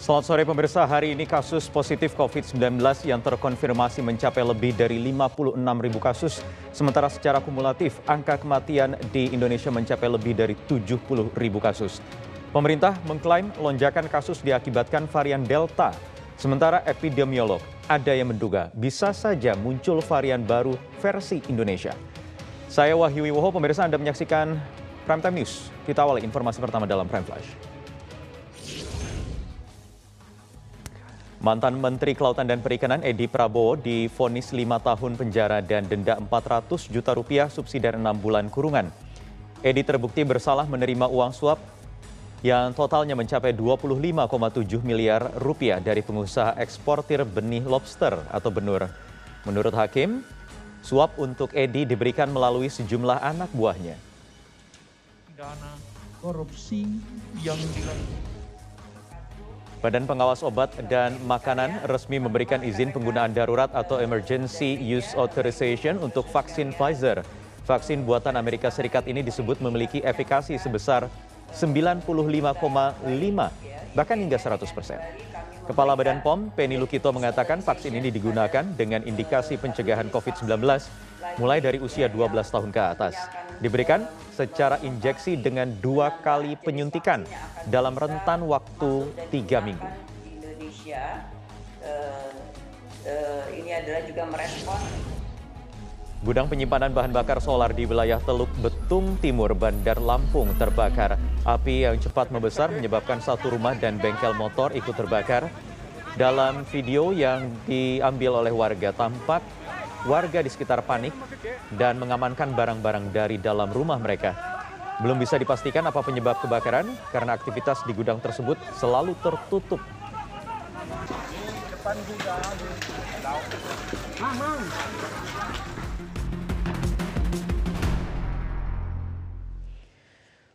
Selamat sore pemirsa, hari ini kasus positif COVID-19 yang terkonfirmasi mencapai lebih dari 56 ribu kasus. Sementara secara kumulatif, angka kematian di Indonesia mencapai lebih dari 70 ribu kasus. Pemerintah mengklaim lonjakan kasus diakibatkan varian Delta. Sementara epidemiolog ada yang menduga bisa saja muncul varian baru versi Indonesia. Saya Wahyu Wiwoho, pemirsa Anda menyaksikan Prime Time News. Kita awali informasi pertama dalam Prime Flash. Mantan Menteri Kelautan dan Perikanan Edi Prabowo difonis lima tahun penjara dan denda 400 juta rupiah subsidi dari enam bulan kurungan. Edi terbukti bersalah menerima uang suap yang totalnya mencapai 25,7 miliar rupiah dari pengusaha eksportir benih lobster atau benur. Menurut hakim, suap untuk Edi diberikan melalui sejumlah anak buahnya. Dana korupsi yang dilakukan Badan Pengawas Obat dan Makanan resmi memberikan izin penggunaan darurat atau Emergency Use Authorization untuk vaksin Pfizer. Vaksin buatan Amerika Serikat ini disebut memiliki efikasi sebesar 95,5 bahkan hingga 100 persen. Kepala Badan POM, Penny Lukito mengatakan vaksin ini digunakan dengan indikasi pencegahan COVID-19 mulai dari usia 12 tahun ke atas. Diberikan secara injeksi dengan dua kali penyuntikan dalam rentan waktu tiga minggu. Indonesia uh, uh, ini adalah juga merespon Gudang penyimpanan bahan bakar solar di wilayah Teluk Betung Timur, Bandar Lampung terbakar. Api yang cepat membesar menyebabkan satu rumah dan bengkel motor ikut terbakar. Dalam video yang diambil oleh warga tampak warga di sekitar panik dan mengamankan barang-barang dari dalam rumah mereka. Belum bisa dipastikan apa penyebab kebakaran karena aktivitas di gudang tersebut selalu tertutup.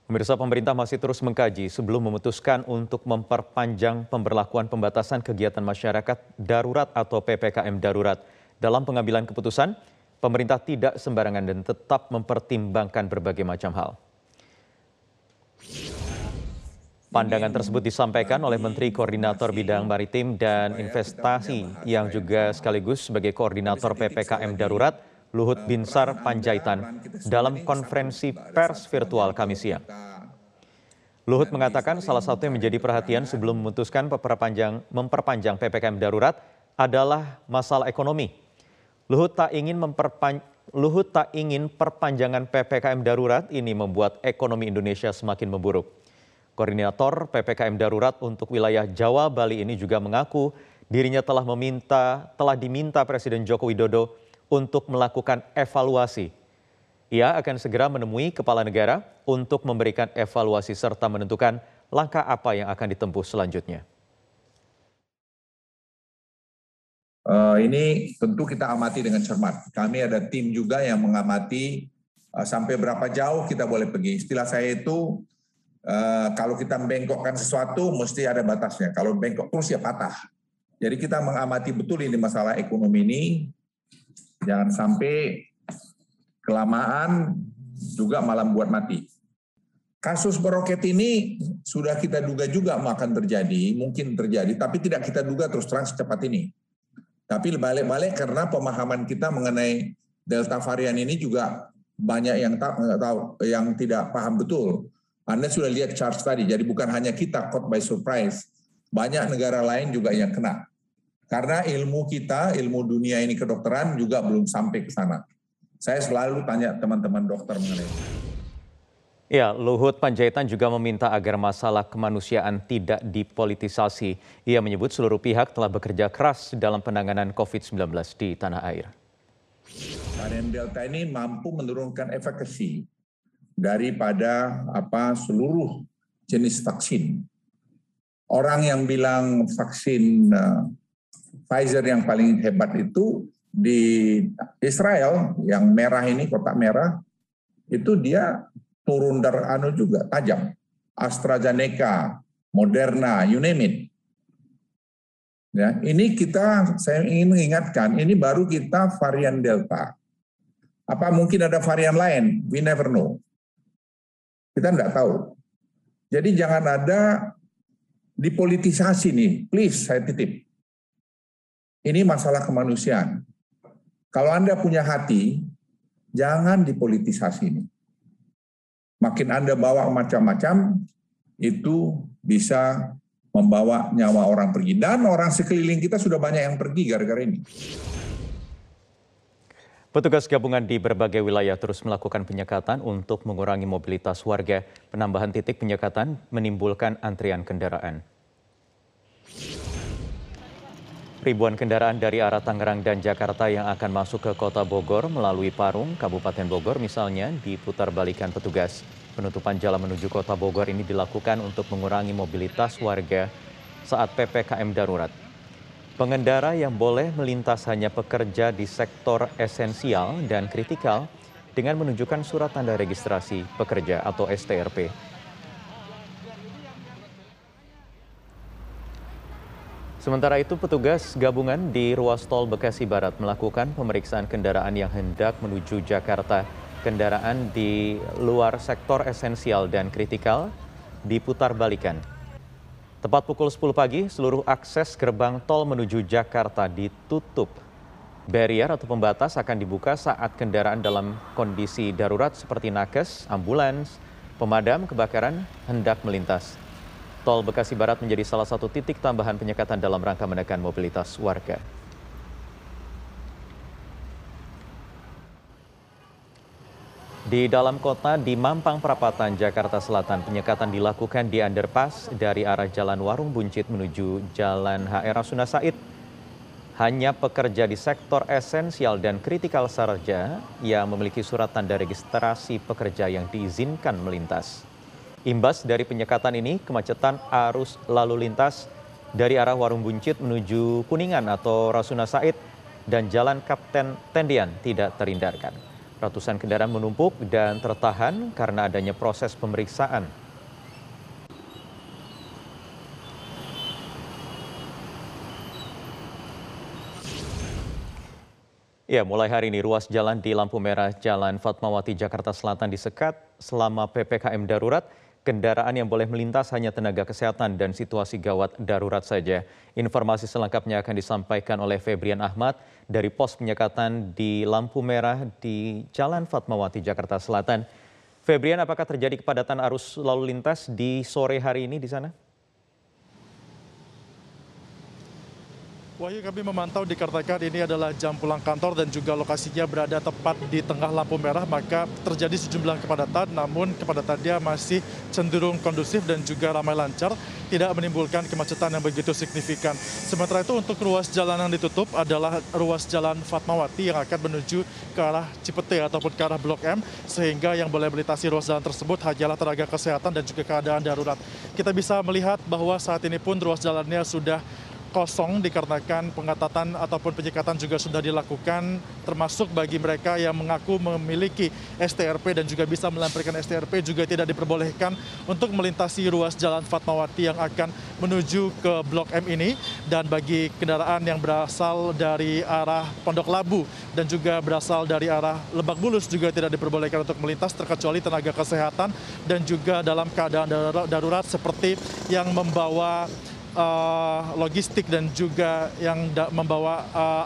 Pemirsa pemerintah masih terus mengkaji sebelum memutuskan untuk memperpanjang pemberlakuan pembatasan kegiatan masyarakat darurat atau PPKM darurat. Dalam pengambilan keputusan, pemerintah tidak sembarangan dan tetap mempertimbangkan berbagai macam hal. Pandangan tersebut disampaikan oleh Menteri Koordinator Bidang Maritim dan Investasi yang juga sekaligus sebagai Koordinator PPKM Darurat, Luhut Binsar Panjaitan, dalam konferensi pers virtual kami siang. Luhut mengatakan salah satu yang menjadi perhatian sebelum memutuskan memperpanjang PPKM Darurat adalah masalah ekonomi Luhut tak ingin memperpan Luhut tak ingin perpanjangan PPKM darurat ini membuat ekonomi Indonesia semakin memburuk. Koordinator PPKM darurat untuk wilayah Jawa Bali ini juga mengaku dirinya telah meminta telah diminta Presiden Joko Widodo untuk melakukan evaluasi. Ia akan segera menemui kepala negara untuk memberikan evaluasi serta menentukan langkah apa yang akan ditempuh selanjutnya. Uh, ini tentu kita amati dengan cermat. Kami ada tim juga yang mengamati uh, sampai berapa jauh kita boleh pergi. Istilah saya itu uh, kalau kita membengkokkan sesuatu mesti ada batasnya. Kalau bengkok terus ya patah. Jadi kita mengamati betul ini masalah ekonomi ini. Jangan sampai kelamaan juga malam buat mati. Kasus beroket ini sudah kita duga juga akan terjadi, mungkin terjadi, tapi tidak kita duga terus terang secepat ini tapi balik-balik karena pemahaman kita mengenai delta varian ini juga banyak yang tak, tahu yang tidak paham betul. Anda sudah lihat charts tadi, jadi bukan hanya kita caught by surprise, banyak negara lain juga yang kena. Karena ilmu kita, ilmu dunia ini kedokteran juga belum sampai ke sana. Saya selalu tanya teman-teman dokter mengenai itu. Ya, Luhut Panjaitan juga meminta agar masalah kemanusiaan tidak dipolitisasi. Ia menyebut seluruh pihak telah bekerja keras dalam penanganan COVID-19 di tanah air. Varian Delta ini mampu menurunkan efekasi daripada apa seluruh jenis vaksin. Orang yang bilang vaksin uh, Pfizer yang paling hebat itu di Israel yang merah ini kotak merah itu dia turun dari anu juga tajam. AstraZeneca, Moderna, you name it. Ya, ini kita saya ingin mengingatkan, ini baru kita varian Delta. Apa mungkin ada varian lain? We never know. Kita tidak tahu. Jadi jangan ada dipolitisasi nih, please saya titip. Ini masalah kemanusiaan. Kalau Anda punya hati, jangan dipolitisasi ini. Makin Anda bawa macam-macam, itu bisa membawa nyawa orang pergi. Dan orang sekeliling kita sudah banyak yang pergi gara-gara ini. Petugas gabungan di berbagai wilayah terus melakukan penyekatan untuk mengurangi mobilitas warga. Penambahan titik penyekatan menimbulkan antrian kendaraan. Ribuan kendaraan dari arah Tangerang dan Jakarta yang akan masuk ke kota Bogor melalui Parung, Kabupaten Bogor misalnya, diputar balikan petugas. Penutupan jalan menuju kota Bogor ini dilakukan untuk mengurangi mobilitas warga saat PPKM darurat. Pengendara yang boleh melintas hanya pekerja di sektor esensial dan kritikal dengan menunjukkan surat tanda registrasi pekerja atau STRP. Sementara itu, petugas gabungan di ruas tol Bekasi Barat melakukan pemeriksaan kendaraan yang hendak menuju Jakarta. Kendaraan di luar sektor esensial dan kritikal diputar balikan Tepat pukul 10 pagi, seluruh akses gerbang tol menuju Jakarta ditutup. Barrier atau pembatas akan dibuka saat kendaraan dalam kondisi darurat seperti nakes, ambulans, pemadam kebakaran hendak melintas. Tol Bekasi Barat menjadi salah satu titik tambahan penyekatan dalam rangka menekan mobilitas warga. Di dalam kota di Mampang Perapatan, Jakarta Selatan, penyekatan dilakukan di underpass dari arah Jalan Warung Buncit menuju Jalan HR Rasuna Said. Hanya pekerja di sektor esensial dan kritikal saja yang memiliki surat tanda registrasi pekerja yang diizinkan melintas. Imbas dari penyekatan ini, kemacetan arus lalu lintas dari arah Warung Buncit menuju Kuningan atau Rasuna Said dan Jalan Kapten Tendian tidak terhindarkan. Ratusan kendaraan menumpuk dan tertahan karena adanya proses pemeriksaan. Ya, mulai hari ini ruas jalan di lampu merah Jalan Fatmawati Jakarta Selatan disekat selama PPKM darurat kendaraan yang boleh melintas hanya tenaga kesehatan dan situasi gawat darurat saja. Informasi selengkapnya akan disampaikan oleh Febrian Ahmad dari pos penyekatan di lampu merah di Jalan Fatmawati, Jakarta Selatan. Febrian, apakah terjadi kepadatan arus lalu lintas di sore hari ini di sana? Wahyu kami memantau dikarenakan ini adalah jam pulang kantor dan juga lokasinya berada tepat di tengah lampu merah maka terjadi sejumlah kepadatan namun kepadatannya masih cenderung kondusif dan juga ramai lancar tidak menimbulkan kemacetan yang begitu signifikan. Sementara itu untuk ruas jalan yang ditutup adalah ruas jalan Fatmawati yang akan menuju ke arah Cipete ataupun ke arah Blok M sehingga yang boleh melintasi ruas jalan tersebut hanyalah tenaga kesehatan dan juga keadaan darurat. Kita bisa melihat bahwa saat ini pun ruas jalannya sudah kosong dikarenakan pengetatan ataupun penyekatan juga sudah dilakukan termasuk bagi mereka yang mengaku memiliki STRP dan juga bisa melampiaskan STRP juga tidak diperbolehkan untuk melintasi ruas jalan Fatmawati yang akan menuju ke Blok M ini. Dan bagi kendaraan yang berasal dari arah Pondok Labu dan juga berasal dari arah Lebak Bulus juga tidak diperbolehkan untuk melintas terkecuali tenaga kesehatan dan juga dalam keadaan darurat seperti yang membawa uh, logistik dan juga yang membawa uh,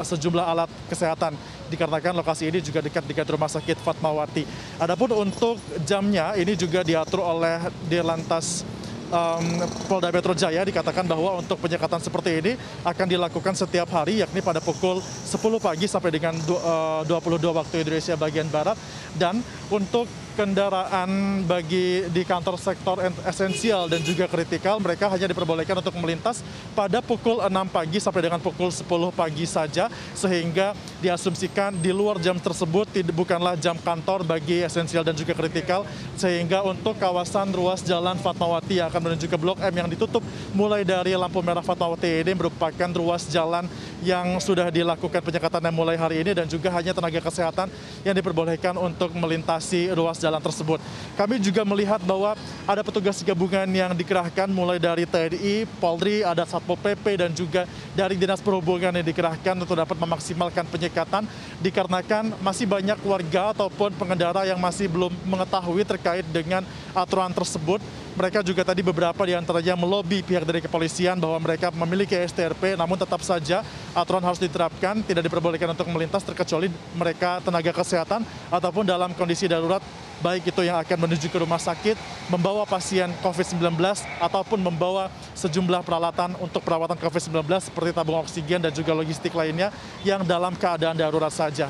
sejumlah alat kesehatan. Dikarenakan lokasi ini juga dekat dengan rumah sakit Fatmawati. Adapun untuk jamnya ini juga diatur oleh Dirlantas um, Polda Metro Jaya. Dikatakan bahwa untuk penyekatan seperti ini akan dilakukan setiap hari yakni pada pukul 10 pagi sampai dengan 22 uh, waktu Indonesia bagian Barat. Dan untuk kendaraan bagi di kantor sektor esensial dan juga kritikal mereka hanya diperbolehkan untuk melintas pada pukul 6 pagi sampai dengan pukul 10 pagi saja sehingga diasumsikan di luar jam tersebut bukanlah jam kantor bagi esensial dan juga kritikal sehingga untuk kawasan ruas jalan Fatmawati yang akan menuju ke Blok M yang ditutup mulai dari lampu merah Fatmawati ini merupakan ruas jalan yang sudah dilakukan penyekatan mulai hari ini dan juga hanya tenaga kesehatan yang diperbolehkan untuk melintasi ruas jalan tersebut. Kami juga melihat bahwa ada petugas gabungan yang dikerahkan mulai dari TNI, Polri, ada Satpol PP dan juga dari Dinas Perhubungan yang dikerahkan untuk dapat memaksimalkan penyekatan dikarenakan masih banyak warga ataupun pengendara yang masih belum mengetahui terkait dengan aturan tersebut mereka juga tadi beberapa di antaranya melobi pihak dari kepolisian bahwa mereka memiliki STRP, namun tetap saja aturan harus diterapkan, tidak diperbolehkan untuk melintas terkecuali mereka tenaga kesehatan ataupun dalam kondisi darurat, baik itu yang akan menuju ke rumah sakit, membawa pasien COVID-19 ataupun membawa sejumlah peralatan untuk perawatan COVID-19 seperti tabung oksigen dan juga logistik lainnya yang dalam keadaan darurat saja.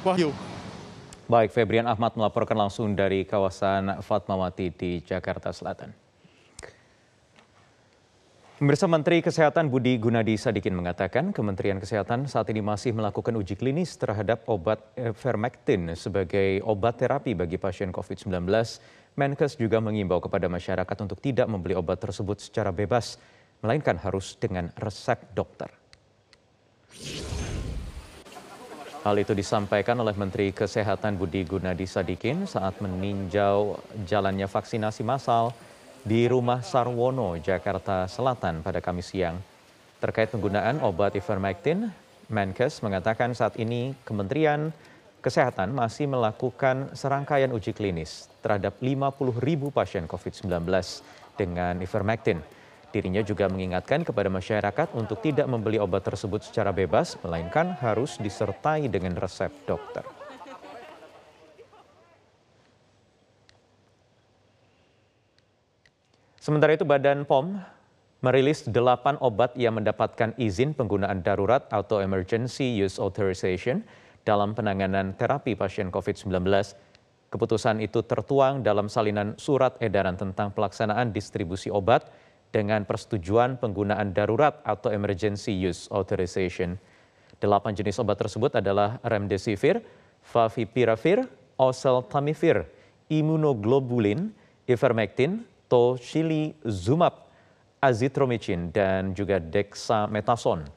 Wahyu. Baik, Febrian Ahmad melaporkan langsung dari kawasan Fatmawati di Jakarta Selatan. Pemirsa Menteri Kesehatan Budi Gunadi Sadikin mengatakan Kementerian Kesehatan saat ini masih melakukan uji klinis terhadap obat Vermectin sebagai obat terapi bagi pasien COVID-19. Menkes juga mengimbau kepada masyarakat untuk tidak membeli obat tersebut secara bebas, melainkan harus dengan resep dokter. Hal itu disampaikan oleh Menteri Kesehatan Budi Gunadi Sadikin saat meninjau jalannya vaksinasi massal di Rumah Sarwono, Jakarta Selatan pada Kamis siang. Terkait penggunaan obat ivermectin, Menkes mengatakan saat ini Kementerian Kesehatan masih melakukan serangkaian uji klinis terhadap 50 ribu pasien COVID-19 dengan ivermectin. Dirinya juga mengingatkan kepada masyarakat untuk tidak membeli obat tersebut secara bebas, melainkan harus disertai dengan resep dokter. Sementara itu Badan POM merilis delapan obat yang mendapatkan izin penggunaan darurat atau emergency use authorization dalam penanganan terapi pasien COVID-19. Keputusan itu tertuang dalam salinan surat edaran tentang pelaksanaan distribusi obat dengan persetujuan penggunaan darurat atau emergency use authorization. Delapan jenis obat tersebut adalah remdesivir, favipiravir, oseltamivir, imunoglobulin, ivermectin, tocilizumab, azitromycin, dan juga dexamethasone.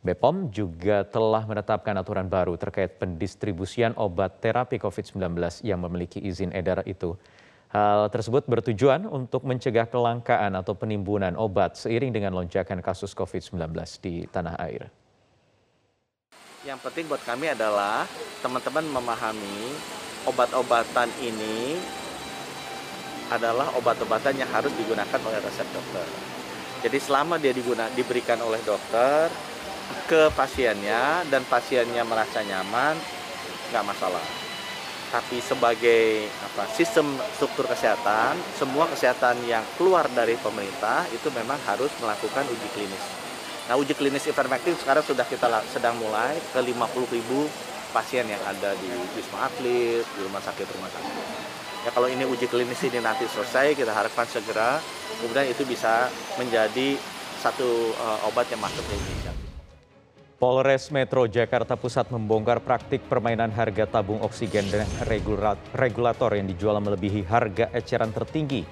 BPOM juga telah menetapkan aturan baru terkait pendistribusian obat terapi COVID-19 yang memiliki izin edar itu. Hal tersebut bertujuan untuk mencegah kelangkaan atau penimbunan obat seiring dengan lonjakan kasus COVID-19 di tanah air. Yang penting buat kami adalah teman-teman memahami obat-obatan ini adalah obat-obatan yang harus digunakan oleh resep dokter. Jadi selama dia diguna, diberikan oleh dokter ke pasiennya dan pasiennya merasa nyaman, nggak masalah tapi sebagai apa, sistem struktur kesehatan, semua kesehatan yang keluar dari pemerintah itu memang harus melakukan uji klinis. Nah, uji klinis ivermectin sekarang sudah kita sedang mulai ke 50 ribu pasien yang ada di Wisma Atlet, di rumah sakit-rumah sakit. Ya kalau ini uji klinis ini nanti selesai, kita harapkan segera, kemudian itu bisa menjadi satu uh, obat yang masuk ke Indonesia. Polres Metro Jakarta Pusat membongkar praktik permainan harga tabung oksigen dan regulator yang dijual melebihi harga eceran tertinggi